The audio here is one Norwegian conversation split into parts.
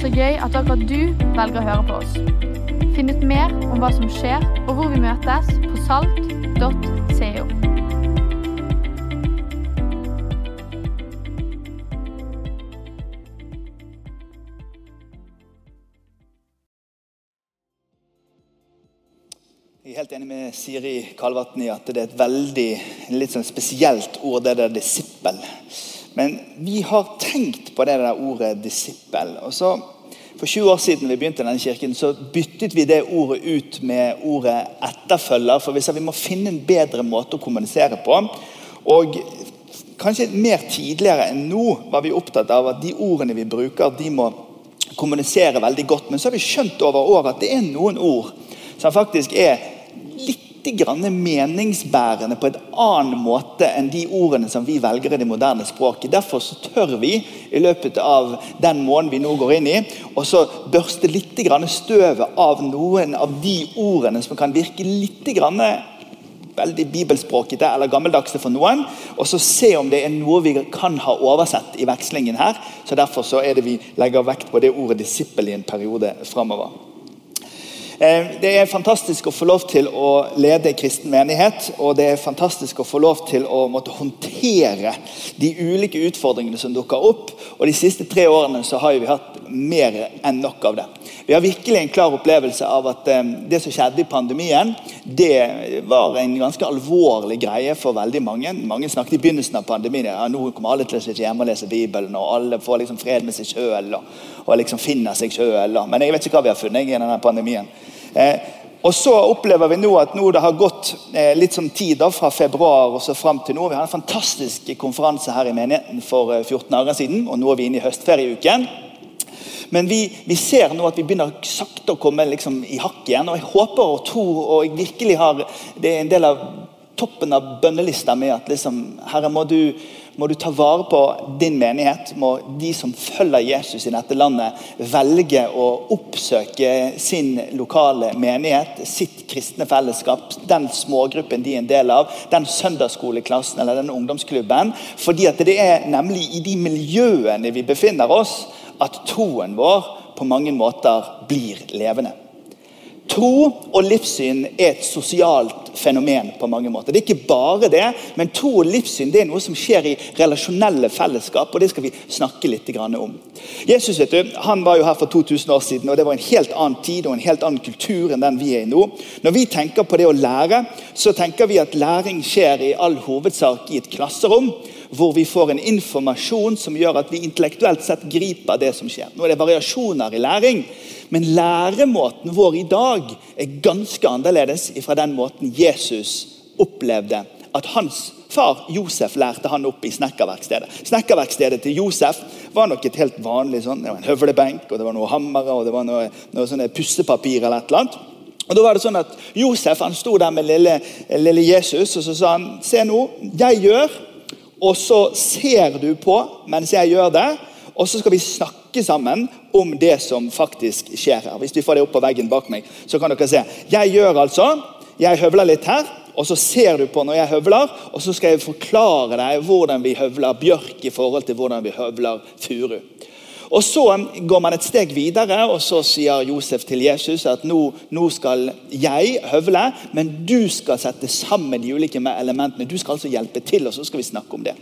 Så gøy at akkurat du velger å høre på oss. Finn ut mer om hva som skjer, og hvor vi møtes på salt.co. Jeg er helt enig med Siri Kalvatn i at det er et veldig litt sånn spesielt ord, det der disippel. Men vi har tenkt på det der ordet disippel. Og så, For 20 år siden vi begynte denne kirken, så byttet vi det ordet ut med ordet etterfølger. For vi sa vi må finne en bedre måte å kommunisere på. Og kanskje mer tidligere enn nå var vi opptatt av at de ordene vi bruker, de må kommunisere veldig godt. Men så har vi skjønt over året at det er noen ord som faktisk er litt grann meningsbærende på en annen måte enn de ordene som vi velger i det moderne språket. Derfor så tør vi i løpet av den måneden vi nå går inn i, og så børste litt grann støvet av noen av de ordene som kan virke litt grann veldig bibelspråkete eller gammeldagse for noen, og så se om det er noe vi kan ha oversett i vekslingen her. så Derfor så er det vi legger vekt på det ordet 'disippel' i en periode framover. Eh, det er fantastisk å få lov til å lede kristen menighet. Og det er fantastisk å få lov til å måtte håndtere de ulike utfordringene som dukker opp. Og De siste tre årene så har vi hatt mer enn nok av det. Vi har virkelig en klar opplevelse av at eh, det som skjedde i pandemien, det var en ganske alvorlig greie for veldig mange. Mange snakket i begynnelsen av pandemien ja, nå kommer alle til å sitte hjemme og lese Bibelen, og alle får liksom fred med seg sjøl og, og, liksom finner seg sjøl. Men jeg vet ikke hva vi har funnet i denne pandemien. Eh, og så opplever vi nå at nå det har gått eh, litt sånn tid da, fra februar og så frem til nå. Vi har en fantastisk konferanse her i menigheten for eh, 14 dager siden. og Nå er vi inne i høstferieuken. Men vi, vi, ser nå at vi begynner sakte å komme liksom, i hakk igjen. Og jeg håper og tror og jeg virkelig har Det er en del av toppen av bønnelista mi at liksom, Herre, må du må du ta vare på din menighet. Må de som følger Jesus i dette landet, velge å oppsøke sin lokale menighet, sitt kristne fellesskap, den smågruppen de er en del av, den søndagsskoleklassen eller den ungdomsklubben. Fordi det er nemlig i de miljøene vi befinner oss, at troen vår på mange måter blir levende. Tro og livssyn er et sosialt fenomen på mange måter. Det er ikke bare det, men tro og livssyn det er noe som skjer i relasjonelle fellesskap. og Det skal vi snakke litt om. Jesus vet du, han var jo her for 2000 år siden, og det var en helt annen tid og en helt annen kultur enn den vi er i nå. Når vi tenker på det å lære, så tenker vi at læring skjer i all hovedsak i et klasserom hvor vi får en informasjon som gjør at vi intellektuelt sett griper det som skjer. Nå er det variasjoner i læring, men læremåten vår i dag er ganske annerledes fra den måten Jesus opplevde at hans far Josef lærte han opp i snekkerverkstedet. Snekkerverkstedet til Josef var nok et helt vanlig sånn, det var en høvlebenk, og det var noe hammere og det var noe, noe sånne pussepapir. eller et eller annet. Og da var det sånn at Josef han sto der med lille, lille Jesus og så sa han, se nå, jeg gjør, og så ser du på mens jeg gjør det. Og så skal vi snakke sammen om det som faktisk skjer her. Hvis vi får det opp på veggen bak meg, så kan dere se. Jeg gjør altså, jeg høvler litt her, og så ser du på når jeg høvler, og så skal jeg forklare deg hvordan vi høvler bjørk i forhold til hvordan vi høvler furu. Og Så går man et steg videre, og så sier Josef til Jesus at nå, nå, skal jeg høvle, men du skal sette sammen de ulike elementene. Du skal altså hjelpe til, og så skal vi snakke om det.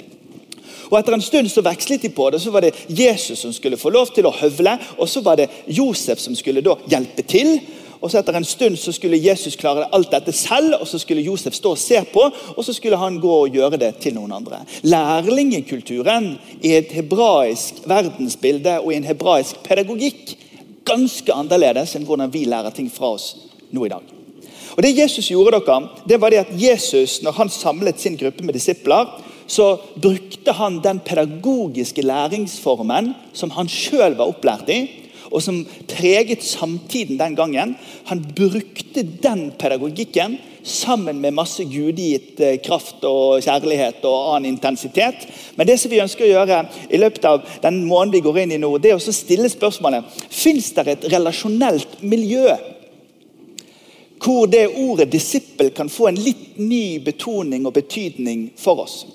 Og Etter en stund så vekslet de på det. Så var det Jesus som skulle få lov til å høvle, og så var det Josef som skulle da hjelpe til. Og så Etter en stund så skulle Jesus klare alt dette selv, og så skulle Josef stå og se på, og så skulle han gå og gjøre det til noen andre. Lærlingekulturen i et hebraisk verdensbilde og i en hebraisk pedagogikk ganske annerledes enn hvordan vi lærer ting fra oss nå i dag. Og Det Jesus gjorde, dere, det var det at Jesus, når han samlet sin gruppe med disipler, så brukte han den pedagogiske læringsformen som han sjøl var opplært i, og som preget samtiden den gangen. Han brukte den pedagogikken sammen med masse gudgitt eh, kraft og kjærlighet og annen intensitet. Men det som vi ønsker å gjøre i løpet av den måneden vi går inn i nå, det er å stille spørsmålet Fins det et relasjonelt miljø hvor det ordet 'disippel' kan få en litt ny betoning og betydning for oss?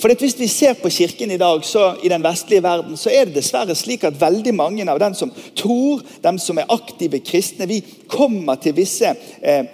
For Hvis vi ser på kirken i dag, så i den vestlige verden, så er det dessverre slik at veldig mange av dem som tror, dem som er aktive kristne, vi kommer til visse eh,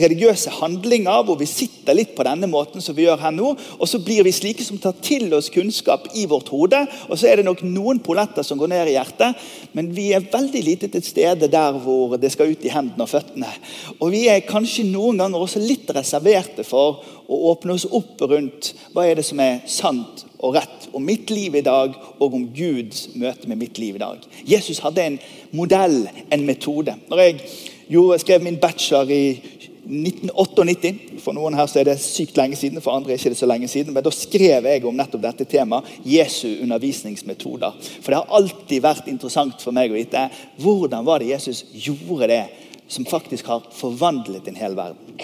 religiøse handlinger hvor vi sitter litt på denne måten som vi gjør her nå. Og så blir vi slike som tar til oss kunnskap i vårt hode. Og så er det nok noen polletter som går ned i hjertet, men vi er veldig lite til stede der hvor det skal ut i hendene og føttene. Og vi er kanskje noen ganger også litt reserverte for å åpne oss opp rundt hva er det som er sant og rett om mitt liv i dag, og om Guds møte med mitt liv i dag. Jesus hadde en modell, en metode. Når jeg skrev min bachelor i 1998 For noen her så er det sykt lenge siden, for andre er ikke det så lenge siden. Men da skrev jeg om nettopp dette temaet, Jesu undervisningsmetoder. For det har alltid vært interessant for meg å vite hvordan var det Jesus gjorde det som faktisk har forvandlet en hel verden.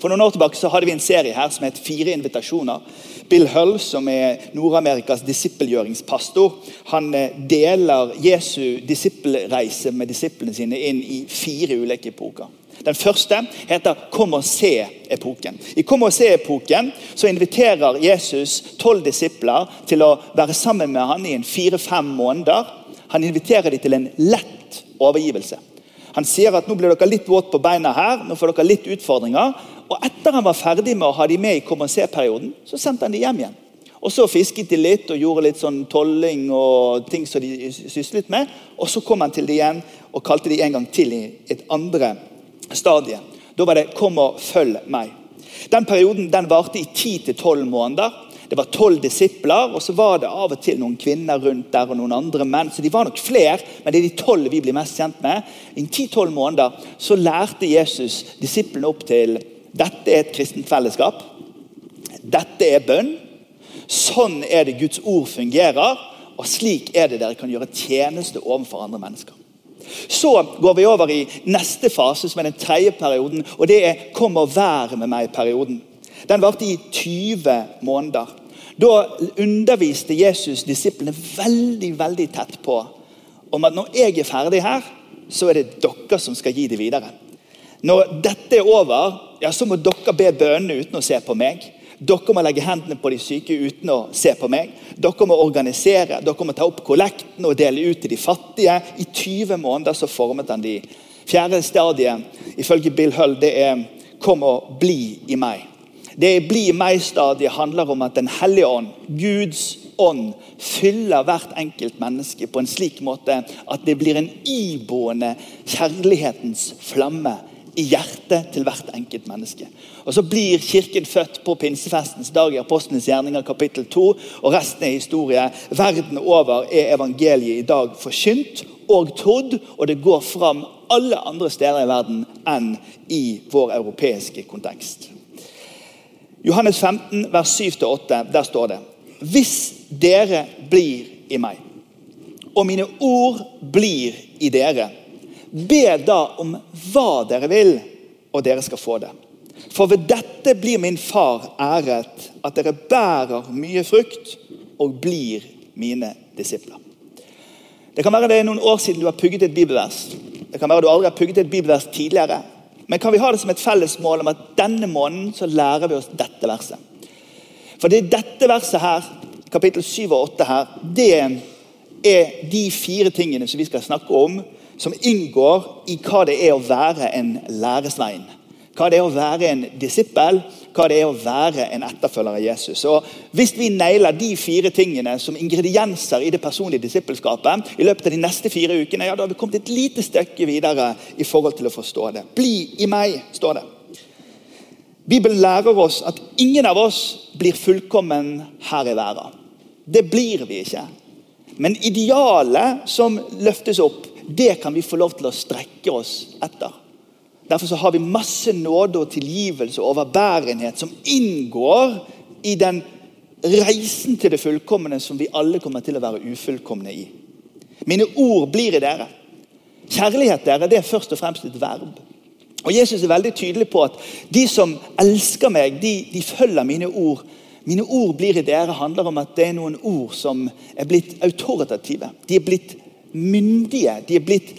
For noen år tilbake så hadde vi en serie her som het Fire invitasjoner. Bill Hull, som er Nord-Amerikas disippelgjøringspastor, han eh, deler Jesu disippelreise med disiplene sine inn i fire ulike epoker. Den første heter 'Kom og se'-epoken. I 'Kom og se'-epoken så inviterer Jesus tolv disipler til å være sammen med han i en fire-fem måneder. Han inviterer dem til en lett overgivelse. Han sier at nå blir dere litt våt på beina her, nå får dere litt utfordringer. Og etter han var ferdig med å ha de med i Kom og se-perioden, så sendte han de hjem igjen. Og Så fisket de litt og gjorde litt sånn tolling og ting som de syslet med. Og Så kom han til de igjen og kalte de en gang til i et andre stadie. Da var det 'kom og følg meg'. Den perioden den varte i 10-12 måneder. Det var tolv disipler, og så var det av og til noen kvinner rundt der og noen andre menn. Så de var nok flere, men det er de tolv vi blir mest kjent med. I 10-12 måneder så lærte Jesus disiplene opp til dette er et kristent fellesskap. Dette er bønn. Sånn er det Guds ord fungerer. Og slik er det dere kan gjøre tjeneste overfor andre mennesker. Så går vi over i neste fase, som er den tredje perioden. og Det er 'Kom og vær med meg'-perioden. Den varte i 20 måneder. Da underviste Jesus disiplene veldig veldig tett på om at når jeg er ferdig her, så er det dere som skal gi det videre. Når dette er over, ja, så må dere be bønnene uten å se på meg. Dere må legge hendene på de syke uten å se på meg. Dere må organisere, dere må ta opp kollekten og dele ut til de fattige. I 20 måneder så formet han de. Fjerde stadiet ifølge Bill Hull det er 'kom og bli i meg'. Det 'bli i meg'-stadiet handler om at Den hellige ånd, Guds ånd, fyller hvert enkelt menneske på en slik måte at det blir en iboende kjærlighetens flamme i hjertet til hvert enkelt menneske. Og Så blir Kirken født på pinsefestens dag i Apostlenes gjerninger kapittel 2. Og resten er historie. Verden over er evangeliet i dag forkynt og trodd, og det går fram alle andre steder i verden enn i vår europeiske kontekst. Johannes 15, vers 7-8, der står det Hvis dere blir i meg, og mine ord blir i dere, Be da om hva dere vil, og dere skal få det. For ved dette blir min far æret, at dere bærer mye frukt og blir mine disipler. Det kan være det er noen år siden du har pugget et bibelvers. Det kan være du aldri har pugget et bibelvers tidligere. Men kan vi ha det som et felles mål om at denne måneden så lærer vi oss dette verset? For det er dette verset her, kapittel 7 og 8 her, det er de fire tingene som vi skal snakke om som inngår i hva det er å være en læresvein. Hva det er å være en disippel, hva det er å være en etterfølger av Jesus. Og Hvis vi nailer de fire tingene som ingredienser i det personlige disippelskapet, i løpet av de neste fire ukene, ja, da har vi kommet et lite stykke videre i forhold til å forstå det. Bli i meg, står det. Bibelen lærer oss at ingen av oss blir fullkommen her i verden. Det blir vi ikke. Men idealet som løftes opp, det kan vi få lov til å strekke oss etter. Derfor har vi masse nåde og tilgivelse og overbærenhet som inngår i den reisen til det fullkomne som vi alle kommer til å være ufullkomne i. Mine ord blir i dere. Kjærlighet dere, det er først og fremst et verb. Og Jesus er veldig tydelig på at de som elsker meg, de, de følger mine ord. Mine ord blir i dere handler om at det er noen ord som er blitt autoritative. De er blitt myndige. De er blitt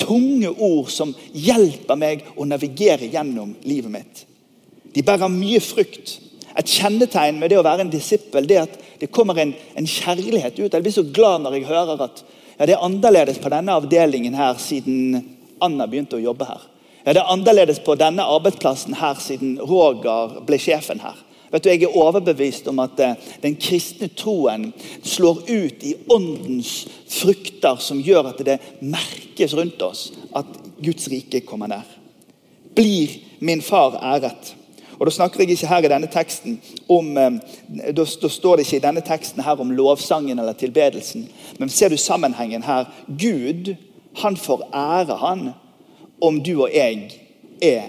tunge ord som hjelper meg å navigere gjennom livet mitt. De bærer mye frukt. Et kjennetegn med det å være en disippel det er at det kommer en, en kjærlighet ut. Jeg blir så glad når jeg hører at ja, det er annerledes på denne avdelingen her siden Anna begynte å jobbe her. Ja, Det er annerledes på denne arbeidsplassen her siden Roger ble sjefen her. Vet du, Jeg er overbevist om at eh, den kristne troen slår ut i åndens frukter som gjør at det merkes rundt oss at Guds rike kommer nær. Blir min far æret? Og Da snakker jeg ikke her i denne teksten om, eh, da, da står det ikke i denne teksten her om lovsangen eller tilbedelsen. Men ser du sammenhengen her? Gud han får ære han om du og jeg er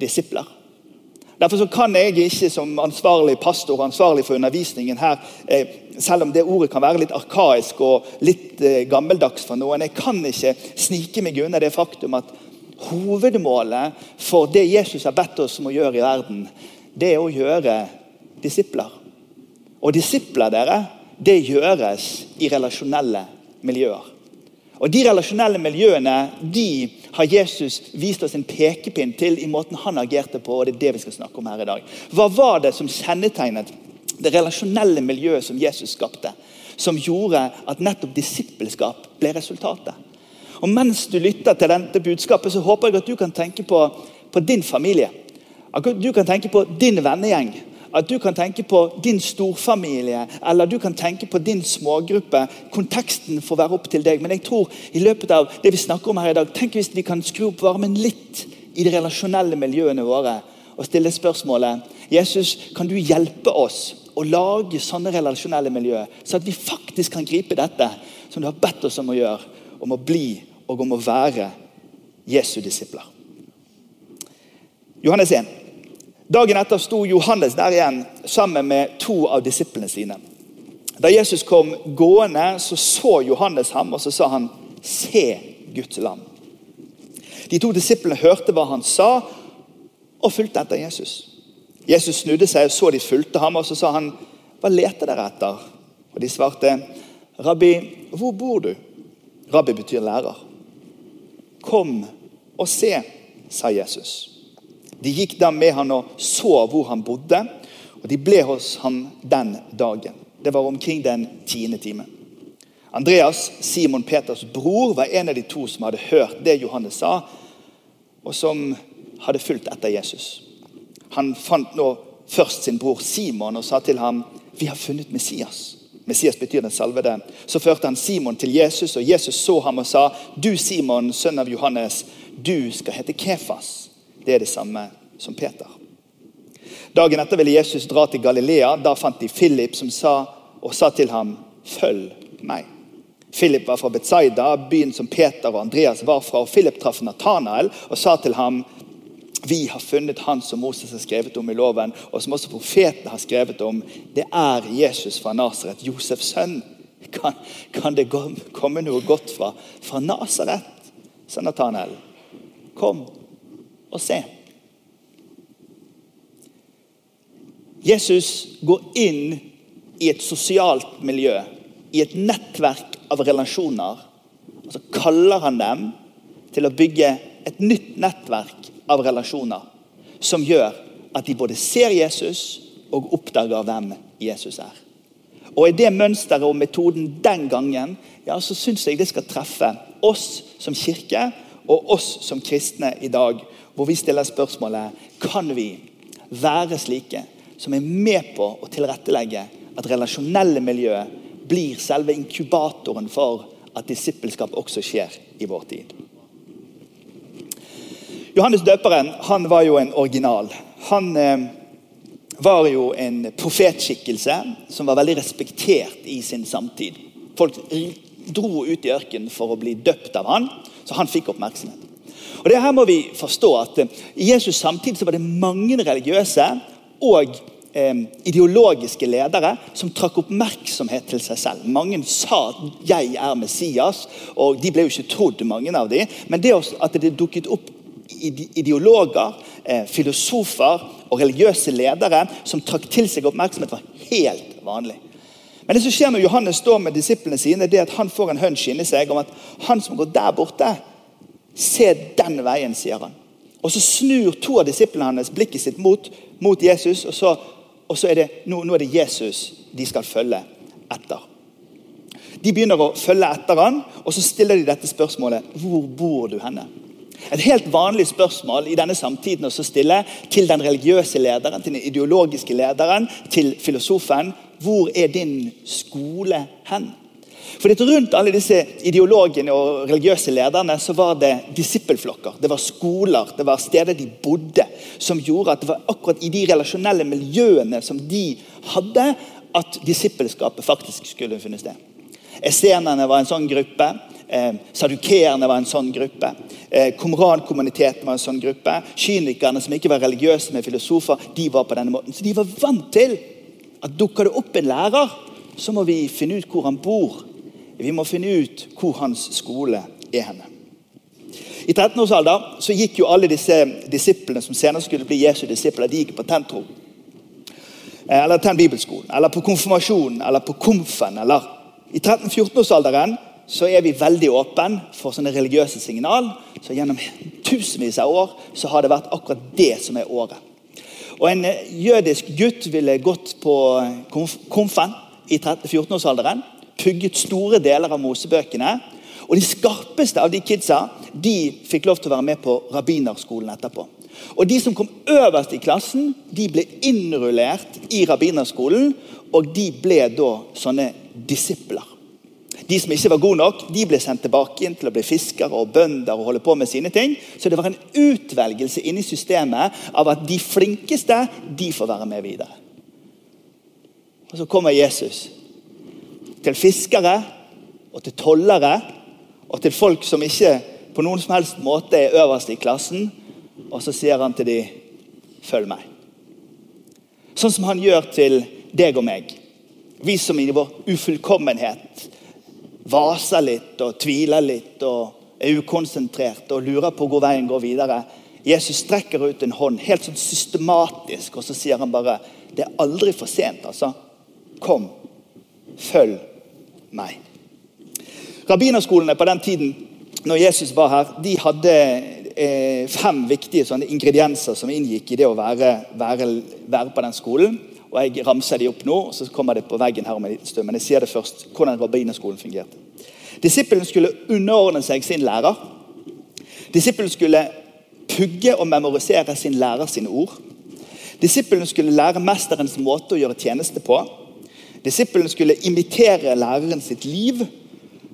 disipler. Derfor kan jeg ikke som ansvarlig pastor ansvarlig for undervisningen her, eh, selv om det ordet kan være litt arkaisk og litt eh, gammeldags for noen, jeg kan ikke snike meg unna det faktum at hovedmålet for det Jesus har bedt oss om å gjøre i verden, det er å gjøre disipler. Og disipler, dere, det gjøres i relasjonelle miljøer. Og De relasjonelle miljøene de har Jesus vist oss en pekepinn til i måten han agerte på. og det er det vi skal snakke om her i dag. Hva var det som kjennetegnet det relasjonelle miljøet som Jesus skapte? Som gjorde at nettopp disippelskap ble resultatet. Og Mens du lytter til dette budskapet, så håper jeg at du kan tenke på, på din familie. At du kan tenke på din vennegjeng at du kan tenke på din storfamilie eller du kan tenke på din smågruppe. Konteksten får være opp til deg. Men jeg tror i løpet av det vi snakker om her i dag, tenk hvis vi kan skru opp varmen litt i de relasjonelle miljøene våre og stille spørsmålet Jesus, kan du hjelpe oss å lage sånne relasjonelle miljøer, så at vi faktisk kan gripe dette som du har bedt oss om å gjøre, om å bli og om å være Jesu disipler. Johannes 1. Dagen etter sto Johannes der igjen sammen med to av disiplene sine. Da Jesus kom gående, så så Johannes ham, og så sa han, 'Se Guds lam'. De to disiplene hørte hva han sa, og fulgte etter Jesus. Jesus snudde seg og så de fulgte ham, og så sa han, 'Hva leter dere etter?' Og De svarte, 'Rabbi, hvor bor du?' Rabbi betyr lærer. 'Kom og se', sa Jesus. De gikk da med han og så hvor han bodde, og de ble hos han den dagen. Det var omkring den tiende time. Andreas, Simon Peters bror, var en av de to som hadde hørt det Johannes sa, og som hadde fulgt etter Jesus. Han fant nå først sin bror Simon og sa til ham, 'Vi har funnet Messias'. Messias betyr den salvede. Så førte han Simon til Jesus, og Jesus så ham og sa, 'Du Simon, sønn av Johannes, du skal hete Kefas.' Det er det samme som Peter. Dagen etter ville Jesus dra til Galilea. Da fant de Philip som sa, og sa til ham, 'Følg meg'. Philip var fra Betzaida, byen som Peter og Andreas var fra. og Philip traff Natanael og sa til ham, 'Vi har funnet han som Moses har skrevet om i loven, og som også profetene har skrevet om.' 'Det er Jesus fra Nasaret, Josefs sønn.' Kan, kan, det komme noe godt fra, fra Nasaret? sa Natanael. Kom og se. Jesus går inn i et sosialt miljø, i et nettverk av relasjoner. Og så kaller han dem til å bygge et nytt nettverk av relasjoner som gjør at de både ser Jesus og oppdager hvem Jesus er. Og I det mønsteret og metoden den gangen ja, så syns jeg det skal treffe oss som kirke og oss som kristne i dag hvor vi stiller spørsmålet kan vi være slike som er med på å tilrettelegge at relasjonelle miljø blir selve inkubatoren for at disippelskap også skjer i vår tid. Johannes døperen han var jo en original. Han eh, var jo en profetskikkelse som var veldig respektert i sin samtid. Folk dro ut i ørkenen for å bli døpt av han, så han fikk oppmerksomhet. Og det her må vi forstå at eh, I Jesus samtid så var det mange religiøse og eh, ideologiske ledere som trakk oppmerksomhet til seg selv. Mange sa at 'jeg er Messias', og de ble jo ikke trodd, mange av dem. Men det at det dukket opp ideologer, eh, filosofer og religiøse ledere som trakk til seg oppmerksomhet, var helt vanlig. Men det som skjer når Johannes står med disiplene sine, det er at han får en hunch inni seg om at han som går der borte, Se den veien, sier han. Og Så snur to av disiplene hans blikket sitt mot, mot Jesus, og så og så er det, nå, nå er det Jesus de skal følge etter. De begynner å følge etter han, og så stiller de dette spørsmålet Hvor bor du henne? Et helt vanlig spørsmål i denne samtiden å stille til den religiøse lederen, til den ideologiske lederen, til filosofen. Hvor er din skole hen? For Rundt alle disse ideologene og religiøse lederne så var det disippelflokker. Det var skoler, det var steder de bodde, som gjorde at det var akkurat i de relasjonelle miljøene som de hadde, at disippelskapet faktisk skulle funnet sted. Essenerne var en sånn gruppe. Eh, Sadukeerne var en sånn gruppe. Eh, Komrankommuniteten var en sånn gruppe. Kynikerne som ikke var religiøse, med filosofer, de var på denne måten. Så de var vant til at dukker det opp en lærer, så må vi finne ut hvor han bor. Vi må finne ut hvor hans skole er henne. I 13-årsalderen så gikk jo alle disse disiplene som senere skulle bli Jesu disipler, de gikk på Tentro. Eh, eller Tenn bibelskolen, eller på konfirmasjonen, eller på Komfen. eller I 13-14-årsalderen så er vi veldig åpne for sånne religiøse signal. Så Gjennom tusenvis av år så har det vært akkurat det som er året. Og En eh, jødisk gutt ville gått på Komfen i 13-14-årsalderen pugget store deler av Mosebøkene. Og De skarpeste av de kidsa de fikk lov til å være med på rabbinerskolen etterpå. Og De som kom øverst i klassen, de ble innrullert i rabbinerskolen. Og de ble da sånne disipler. De som ikke var gode nok, de ble sendt tilbake inn til å bli fiskere og bønder. og holde på med sine ting. Så det var en utvelgelse inni systemet av at de flinkeste de får være med videre. Og Så kommer Jesus til fiskere og til tollere og til folk som ikke på noen som helst måte er øverst i klassen. Og så sier han til dem, 'Følg meg'. Sånn som han gjør til deg og meg. Vi som i vår ufullkommenhet vaser litt og tviler litt og er ukonsentrert og lurer på hvor veien går videre. Jesus strekker ut en hånd helt sånn systematisk, og så sier han bare Det er aldri for sent, altså. Kom, følg meg. Rabbinerskolene på den tiden når Jesus var her, de hadde eh, fem viktige ingredienser som inngikk i det å være, være, være, på den skolen. Og Jeg ramser de opp nå, så kommer det på veggen her om en liten stund. Men jeg sier det først, hvordan rabbinerskolen fungerte. Disippelen skulle underordne seg sin lærer. Disippelen skulle pugge og memorisere sin lærer sine ord. Disippelen skulle lære mesterens måte å gjøre tjeneste på. Disippelen skulle imitere læreren sitt liv.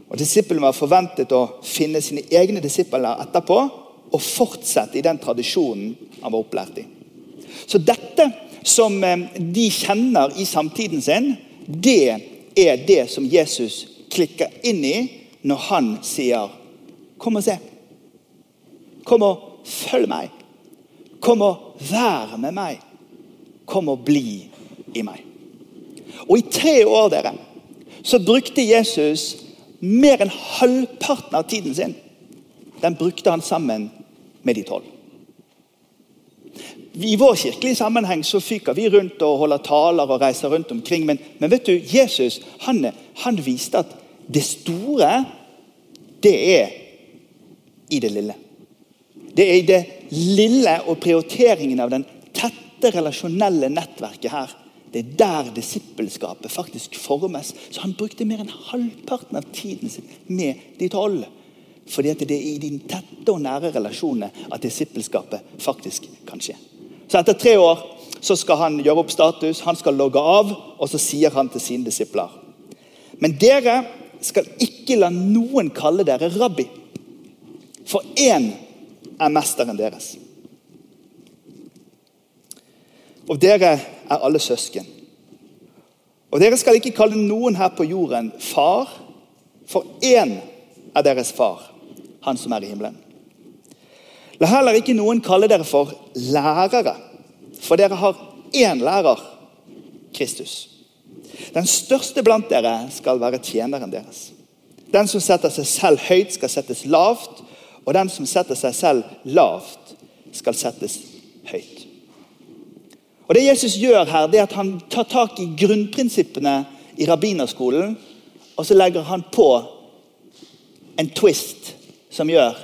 og Disippelen var forventet å finne sine egne disipler etterpå og fortsette i den tradisjonen han var opplært i. Så dette som eh, de kjenner i samtiden sin, det er det som Jesus klikker inn i når han sier 'Kom og se'. Kom og følg meg. Kom og vær med meg. Kom og bli i meg. Og i tre år dere, så brukte Jesus mer enn halvparten av tiden sin. Den brukte han sammen med de tolv. I vår kirkelige sammenheng så fyker vi rundt og holder taler og reiser rundt omkring. Men, men vet du, Jesus han, han, viste at det store, det er i det lille. Det er i det lille og prioriteringen av den tette relasjonelle nettverket her det er der disippelskapet faktisk formes. Så han brukte mer enn halvparten av tiden sin med de tolv. Fordi det er i de tette og nære relasjonene at disippelskapet faktisk kan skje. Så Etter tre år så skal han gjøre opp status, han skal logge av, og så sier han til sine disipler Men dere skal ikke la noen kalle dere rabbi, for én er mesteren deres. Og dere er alle søsken. Og dere skal ikke kalle noen her på jorden far, for én er deres far, han som er i himmelen. La heller ikke noen kalle dere for lærere, for dere har én lærer, Kristus. Den største blant dere skal være tjeneren deres. Den som setter seg selv høyt, skal settes lavt, og den som setter seg selv lavt, skal settes høyt. Og Det Jesus gjør her, det er at han tar tak i grunnprinsippene i rabbinerskolen, og så legger han på en twist som gjør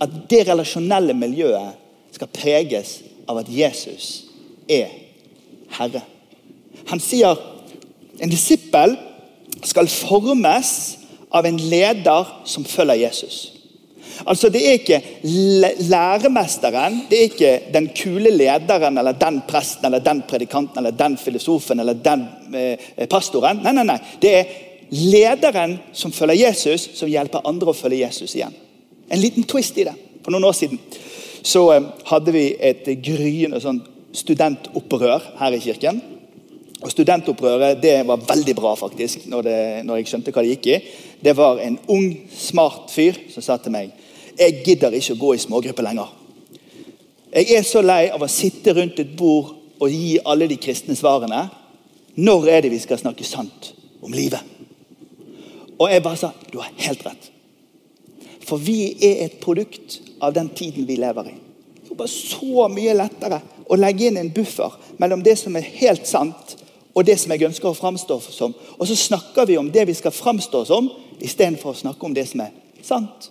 at det relasjonelle miljøet skal preges av at Jesus er Herre. Han sier en disippel skal formes av en leder som følger Jesus. Altså Det er ikke læremesteren, det er ikke den kule lederen eller den presten eller den predikanten eller den filosofen eller den eh, pastoren. Nei, nei, nei. Det er lederen som følger Jesus, som hjelper andre å følge Jesus igjen. En liten twist i det. For noen år siden så eh, hadde vi et gryende sånn studentopprør her i kirken. Og Studentopprøret det var veldig bra, faktisk, når, det, når jeg skjønte hva det gikk i. Det var en ung, smart fyr som sa til meg jeg gidder ikke å gå i smågrupper lenger. Jeg er så lei av å sitte rundt et bord og gi alle de kristne svarene. Når er det vi skal snakke sant om livet? Og jeg bare sa du har helt rett. For vi er et produkt av den tiden vi lever i. Det er bare så mye lettere å legge inn en buffer mellom det som er helt sant, og det som jeg ønsker å framstå som. Og så snakker vi om det vi skal framstå som, istedenfor å snakke om det som er sant.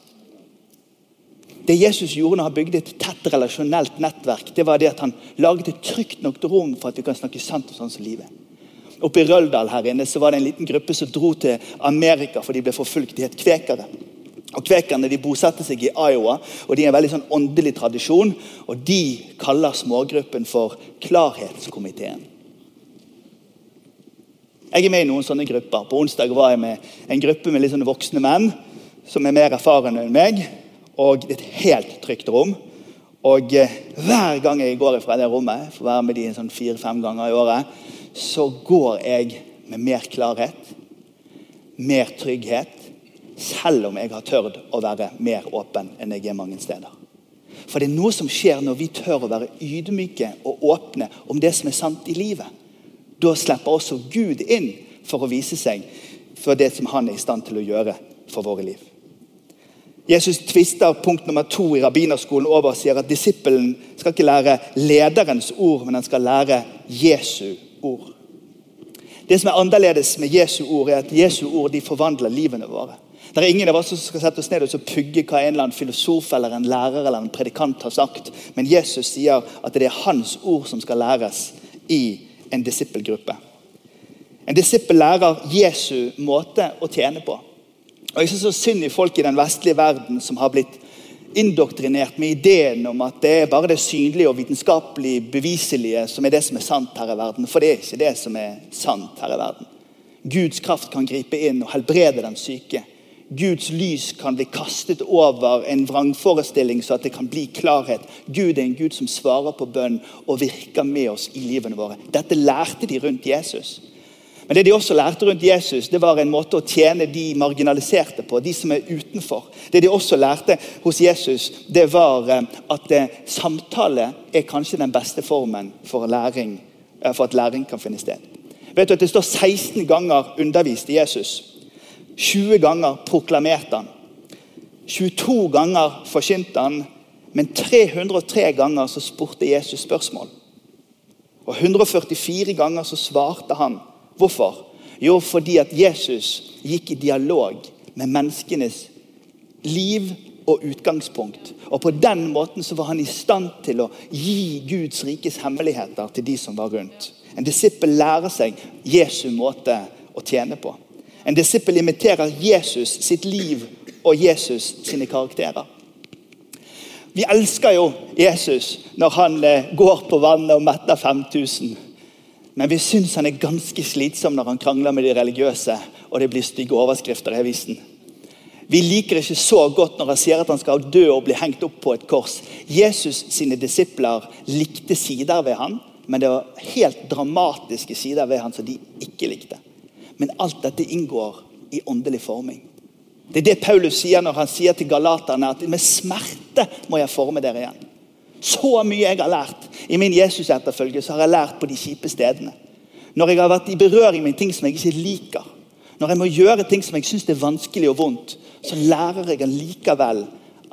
Det Jesus gjorde når han bygde et tett relasjonelt nettverk, det var det at han laget et trygt nok rom for at vi kan snakke sant om sånn som livet. Oppe i Røldal her inne så var det en liten gruppe som dro til Amerika for de ble forfulgt. De het kvekere. Og Kvekerne de bosatte seg i Iowa, og de er en veldig sånn åndelig tradisjon. og De kaller smågruppen for Klarhetskomiteen. Jeg er med i noen sånne grupper. På onsdag var jeg med en gruppe med litt sånne voksne menn som er mer erfarne enn meg. Og et helt trygt rom. Og eh, hver gang jeg går fra det rommet, for å være med de sånn fire-fem ganger i året, så går jeg med mer klarhet, mer trygghet, selv om jeg har tørt å være mer åpen enn jeg er mange steder. For det er noe som skjer når vi tør å være ydmyke og åpne om det som er sant i livet. Da slipper også Gud inn for å vise seg for det som han er i stand til å gjøre for våre liv. Jesus tvister punkt nummer to i rabbinerskolen over og sier at disippelen skal ikke lære lederens ord, men han skal lære Jesu ord. Det som er annerledes med Jesu ord, er at Jesu ord de forvandler livene våre. Det er ingen av oss som skal sette oss ned og pugge hva en eller annen filosof eller en lærer eller en predikant har sagt. Men Jesus sier at det er hans ord som skal læres i en disippelgruppe. En disippel lærer Jesu måte å tjene på. Og Jeg syns så synd i folk i den vestlige verden som har blitt indoktrinert med ideen om at det er bare det synlige og vitenskapelig beviselige som er det som er sant her i verden. For det er ikke det som er sant her i verden. Guds kraft kan gripe inn og helbrede den syke. Guds lys kan bli kastet over en vrangforestilling, så at det kan bli klarhet. Gud er en Gud som svarer på bønn og virker med oss i livene våre. Dette lærte de rundt Jesus. Men det de også lærte rundt Jesus, det var en måte å tjene de marginaliserte på. De som er utenfor. Det de også lærte hos Jesus, det var eh, at eh, samtale er kanskje den beste formen for, læring, eh, for at læring kan finne sted. Vet du at Det står 16 ganger undervist i Jesus. 20 ganger proklamerte han. 22 ganger forkynte han, men 303 ganger så spurte Jesus spørsmål. Og 144 ganger så svarte han. Hvorfor? Jo, fordi at Jesus gikk i dialog med menneskenes liv og utgangspunkt. Og På den måten så var han i stand til å gi Guds rikes hemmeligheter til de som var rundt. En disippel lærer seg Jesu måte å tjene på. En disippel imiterer Jesus sitt liv og Jesus sine karakterer. Vi elsker jo Jesus når han eh, går på vannet og metter 5000. Men vi syns han er ganske slitsom når han krangler med de religiøse og det blir stygge overskrifter i avisen. Vi liker ikke så godt når han sier at han skal dø og bli hengt opp på et kors. Jesus sine disipler likte sider ved han, men det var helt dramatiske sider ved han som de ikke likte. Men alt dette inngår i åndelig forming. Det er det Paulus sier når han sier til galaterne at med smerte må jeg forme dere igjen. Så mye jeg har lært i min Jesus-etterfølge, så har jeg lært på de kjipe stedene. Når jeg har vært i berøring med ting som jeg ikke liker, når jeg må gjøre ting som jeg syns er vanskelig og vondt, så lærer jeg allikevel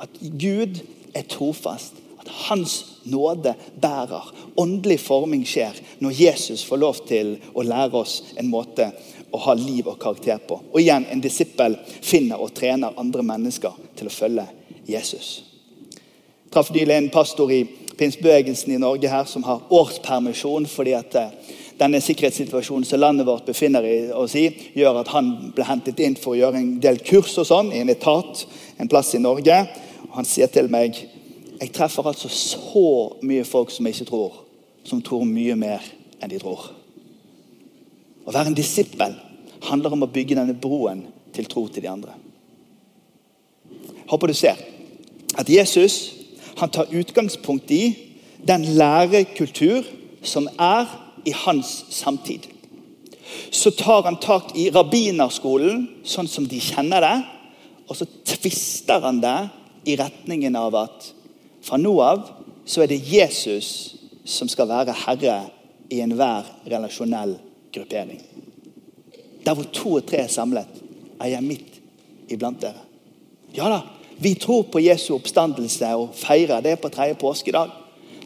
at Gud er trofast. At Hans nåde bærer. Åndelig forming skjer når Jesus får lov til å lære oss en måte å ha liv og karakter på. Og igjen, En disippel finner og trener andre mennesker til å følge Jesus. Traff nylig en pastor i pinsebevegelsen i Norge her som har årspermisjon fordi at eh, denne sikkerhetssituasjonen som landet vårt befinner oss i, gjør at han ble hentet inn for å gjøre en del kurs og sånn, i en etat en plass i Norge. Og han sier til meg jeg treffer altså så mye folk som jeg ikke tror, som tror mye mer enn de tror. Å være en disippel handler om å bygge denne broen til tro til de andre. Håper du ser at Jesus han tar utgangspunkt i den lærekultur som er i hans samtid. Så tar han tak i rabbinerskolen sånn som de kjenner det, og så tvister han det i retningen av at fra nå av så er det Jesus som skal være herre i enhver relasjonell gruppering. Der hvor to og tre er samlet, er jeg midt iblant dere. Ja da, vi tror på Jesu oppstandelse og feirer det på tredje påskedag.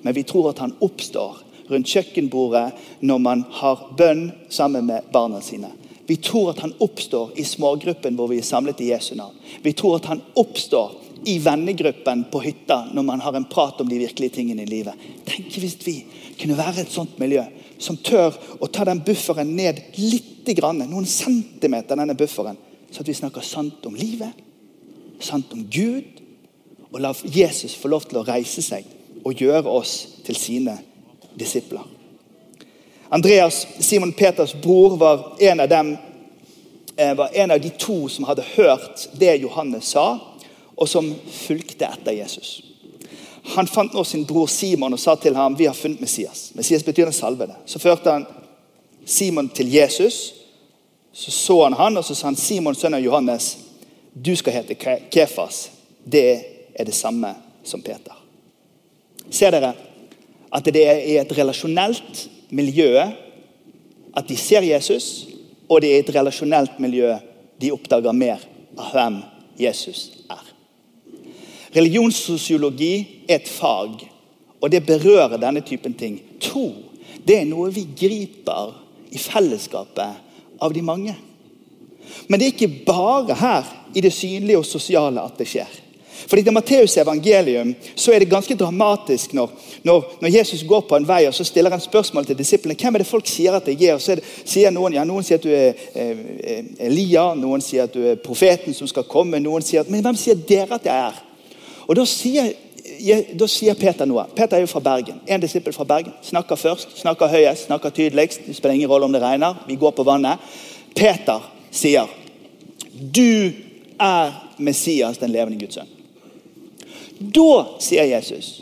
Men vi tror at han oppstår rundt kjøkkenbordet når man har bønn sammen med barna sine. Vi tror at han oppstår i smågruppen hvor vi er samlet i Jesu navn. Vi tror at han oppstår i vennegruppen på hytta når man har en prat om de virkelige tingene i livet. Tenk hvis vi kunne være et sånt miljø som tør å ta den bufferen ned litt noen centimeter, denne bufferen, så at vi snakker sant om livet, sant om Gud, og la Jesus få lov til å reise seg og gjøre oss til sine disipler. Andreas, Simon Peters bror, var en av dem eh, var en av de to som hadde hørt det Johannes sa, og som fulgte etter Jesus. Han fant nå sin bror Simon og sa til ham vi har funnet Messias. Messias betyr den salvede. Så førte han Simon til Jesus. Så så han han, og så sa han Simon, sønn av Johannes, du skal hete Kefas. Det er det samme som Peter. Ser dere at det er i et relasjonelt miljø at de ser Jesus, og det er i et relasjonelt miljø de oppdager mer av hvem Jesus er. Religionssosiologi er et fag, og det berører denne typen ting. Tro det er noe vi griper i fellesskapet av de mange. Men det er ikke bare her i det synlige og sosiale at det skjer. Fordi I Matteus evangelium så er det ganske dramatisk når, når, når, Jesus går på en vei og så stiller han spørsmål til disiplene. Hvem er det folk sier at jeg er? Og så er det, sier Noen ja, noen sier at du er eh, Elia, noen sier at du er profeten som skal komme. noen sier at, Men hvem sier dere at jeg er? Og Da sier, da sier Peter noe. Peter er jo fra Bergen. En disippel fra Bergen. Snakker først, snakker høyest, snakker tydeligst. Det spiller ingen rolle om det regner. Vi går på vannet. Peter sier, 'Du er Messias, den levende Guds sønn'. Da sier Jesus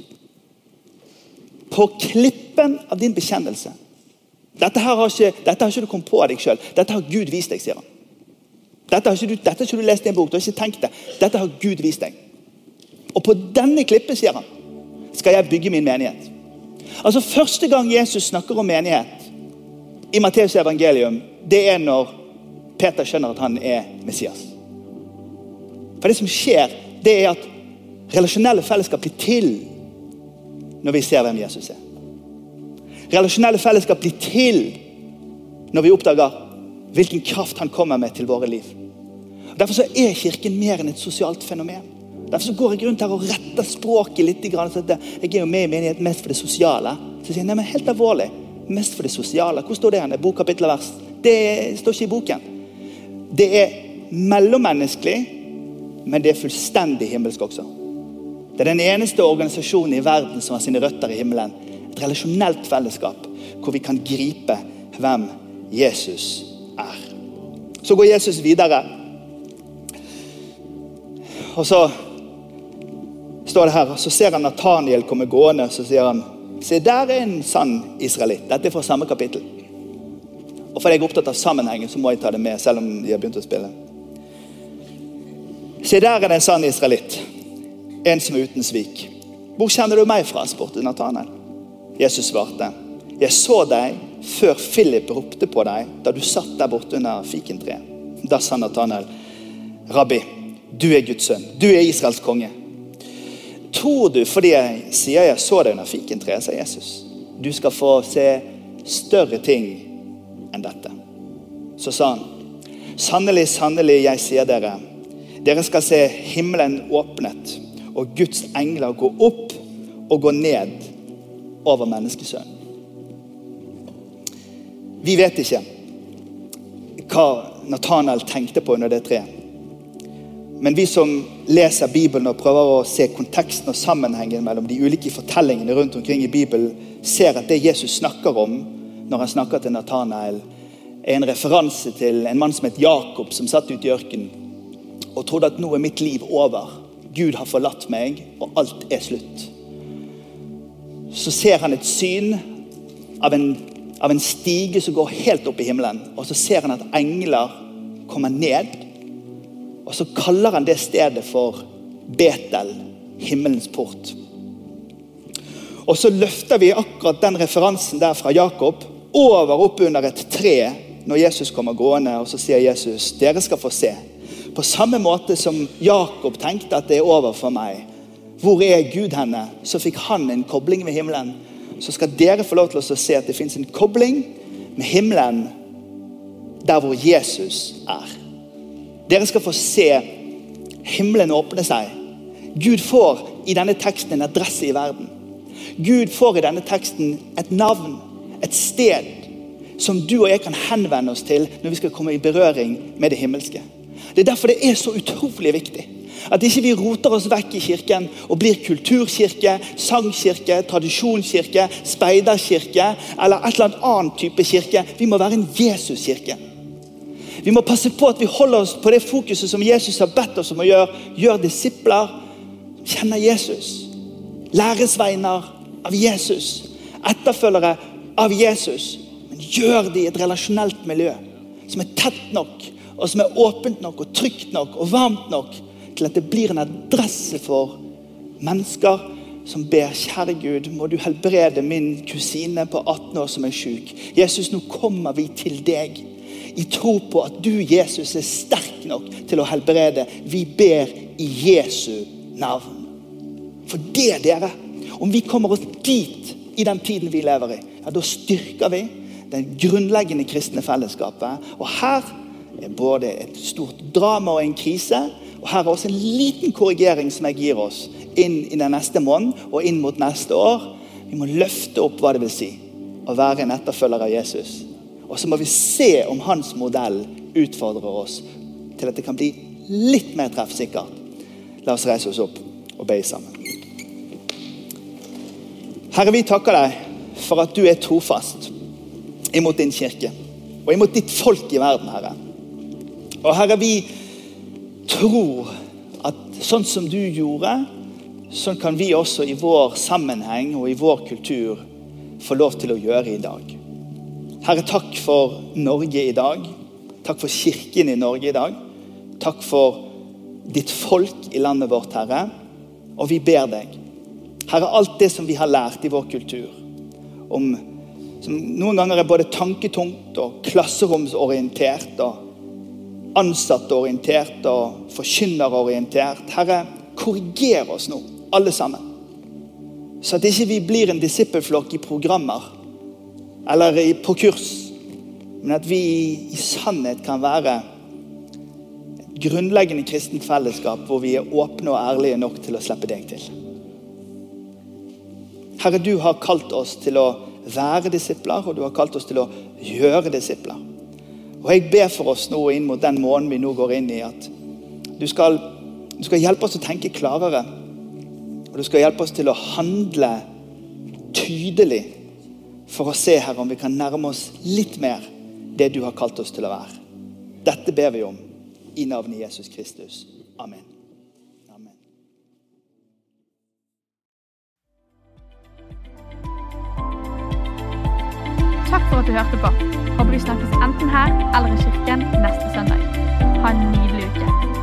På klippen av din bekjennelse Dette har ikke, dette har ikke du kommet på av deg sjøl. Dette har Gud vist deg, sier han. Dette har du, dette har ikke du lest i en bok. du har ikke tenkt det. Dette har Gud vist deg. Og på denne klippen, sier han, skal jeg bygge min menighet. Altså Første gang Jesus snakker om menighet i Matteus evangelium, det er når Peter skjønner at han er Messias. For det som skjer, det er at Relasjonelle fellesskap blir til når vi ser hvem Jesus er. Relasjonelle fellesskap blir til når vi oppdager hvilken kraft han kommer med til våre liv. Derfor så er Kirken mer enn et sosialt fenomen. Derfor så går jeg rundt her og retter språket litt. Jeg er jo med i menighet mest for det sosiale. Så sier jeg, nei, men helt alvorlig, mest for det sosiale. Hvor står det hen? Bok, kapittel vers? Det står ikke i boken. Det er mellommenneskelig, men det er fullstendig himmelsk også. Det er den eneste organisasjonen i verden som har sine røtter i himmelen. Et relasjonelt fellesskap hvor vi kan gripe hvem Jesus er. Så går Jesus videre. Og så står det her, så ser han Nathaniel komme gående så sier han, Se, der er en sann israelitt. Dette er fra samme kapittel. Og fordi jeg er opptatt av sammenhengen, så må jeg ta det med, selv om de har begynt å spille. Se, der er det en sann israelitt en som er uten svik. Hvor kjenner du meg fra? spurte Nathanael. Jesus svarte. Jeg så deg før Philip ropte på deg da du satt der borte under fikentreet. Da sa Nathanael, Rabbi, du er Guds sønn. Du er Israels konge. Tror du fordi jeg sier jeg så deg under fikentreet, sa Jesus. Du skal få se større ting enn dette. Så sa han, sannelig, sannelig, jeg sier dere, dere skal se himmelen åpnet og Guds engler gå opp og gå ned over menneskesønnen. Vi vet ikke hva Nathanael tenkte på under det treet. Men vi som leser Bibelen og prøver å se konteksten og sammenhengen mellom de ulike fortellingene rundt omkring i Bibelen, ser at det Jesus snakker om når han snakker til Nathanael, er en referanse til en mann som het Jakob, som satt ute i ørkenen og trodde at nå er mitt liv over. Gud har forlatt meg, og alt er slutt. Så ser han et syn av en, av en stige som går helt opp i himmelen. Og så ser han at engler kommer ned. Og så kaller han det stedet for Betel, himmelens port. Og så løfter vi akkurat den referansen der fra Jakob over opp under et tre når Jesus kommer gående, og så sier Jesus dere skal få se. På samme måte som Jakob tenkte at det er over for meg. Hvor er Gud henne? Så fikk han en kobling med himmelen så skal dere få lov til å se at det fins en kobling med himmelen der hvor Jesus er. Dere skal få se himmelen åpne seg. Gud får i denne teksten en adresse i verden. Gud får i denne teksten et navn, et sted, som du og jeg kan henvende oss til når vi skal komme i berøring med det himmelske. Det er derfor det er så utrolig viktig at ikke vi roter oss vekk i kirken og blir kulturkirke, sangkirke, tradisjonskirke, speiderkirke eller et eller annet type kirke. Vi må være en Jesuskirke. Vi må passe på at vi holder oss på det fokuset som Jesus har bedt oss om å gjøre. Gjør disipler. Kjenner Jesus. Læresveiner av Jesus. Etterfølgere av Jesus. Men gjør det i et relasjonelt miljø som er tett nok, og som er åpent nok, og trygt nok og varmt nok til at det blir en adresse for mennesker som ber kjære Gud, må du helbrede min kusine på 18 år som er syk. Jesus, nå kommer vi til deg i tro på at du, Jesus, er sterk nok til å helbrede. Vi ber i Jesu navn. For det, dere, om vi kommer oss dit i den tiden vi lever i, ja, da styrker vi det grunnleggende kristne fellesskapet. Og her er både et stort drama og en krise, og Her er også en liten korrigering som jeg gir oss inn i den neste måneden og inn mot neste år. Vi må løfte opp hva det vil si å være en etterfølger av Jesus. Og så må vi se om hans modell utfordrer oss til at det kan bli litt mer treffsikkert. La oss reise oss opp og be sammen. Herre, vi takker deg for at du er trofast imot din kirke og imot ditt folk i verden, Herre. Og Herre, vi tror at sånn som du gjorde, sånn kan vi også i vår sammenheng og i vår kultur få lov til å gjøre i dag. Herre, takk for Norge i dag. Takk for kirken i Norge i dag. Takk for ditt folk i landet vårt, Herre. Og vi ber deg, Herre, alt det som vi har lært i vår kultur, om, som noen ganger er både tanketungt og klasseromsorientert og ansattorientert og forkynnerorientert. Herre, korriger oss nå, alle sammen. Så at ikke vi blir en disippelflokk i programmer eller på kurs, men at vi i sannhet kan være et grunnleggende kristent fellesskap hvor vi er åpne og ærlige nok til å slippe deg til. Herre, du har kalt oss til å være disipler, og du har kalt oss til å gjøre disipler. Og Jeg ber for oss nå inn mot den måneden vi nå går inn i, at du skal, du skal hjelpe oss å tenke klarere. Og du skal hjelpe oss til å handle tydelig for å se her om vi kan nærme oss litt mer det du har kalt oss til å være. Dette ber vi om i navnet Jesus Kristus. Amen. Takk for at du hørte på. Håper vi snakkes enten her eller i kirken neste søndag. Ha en nydelig uke.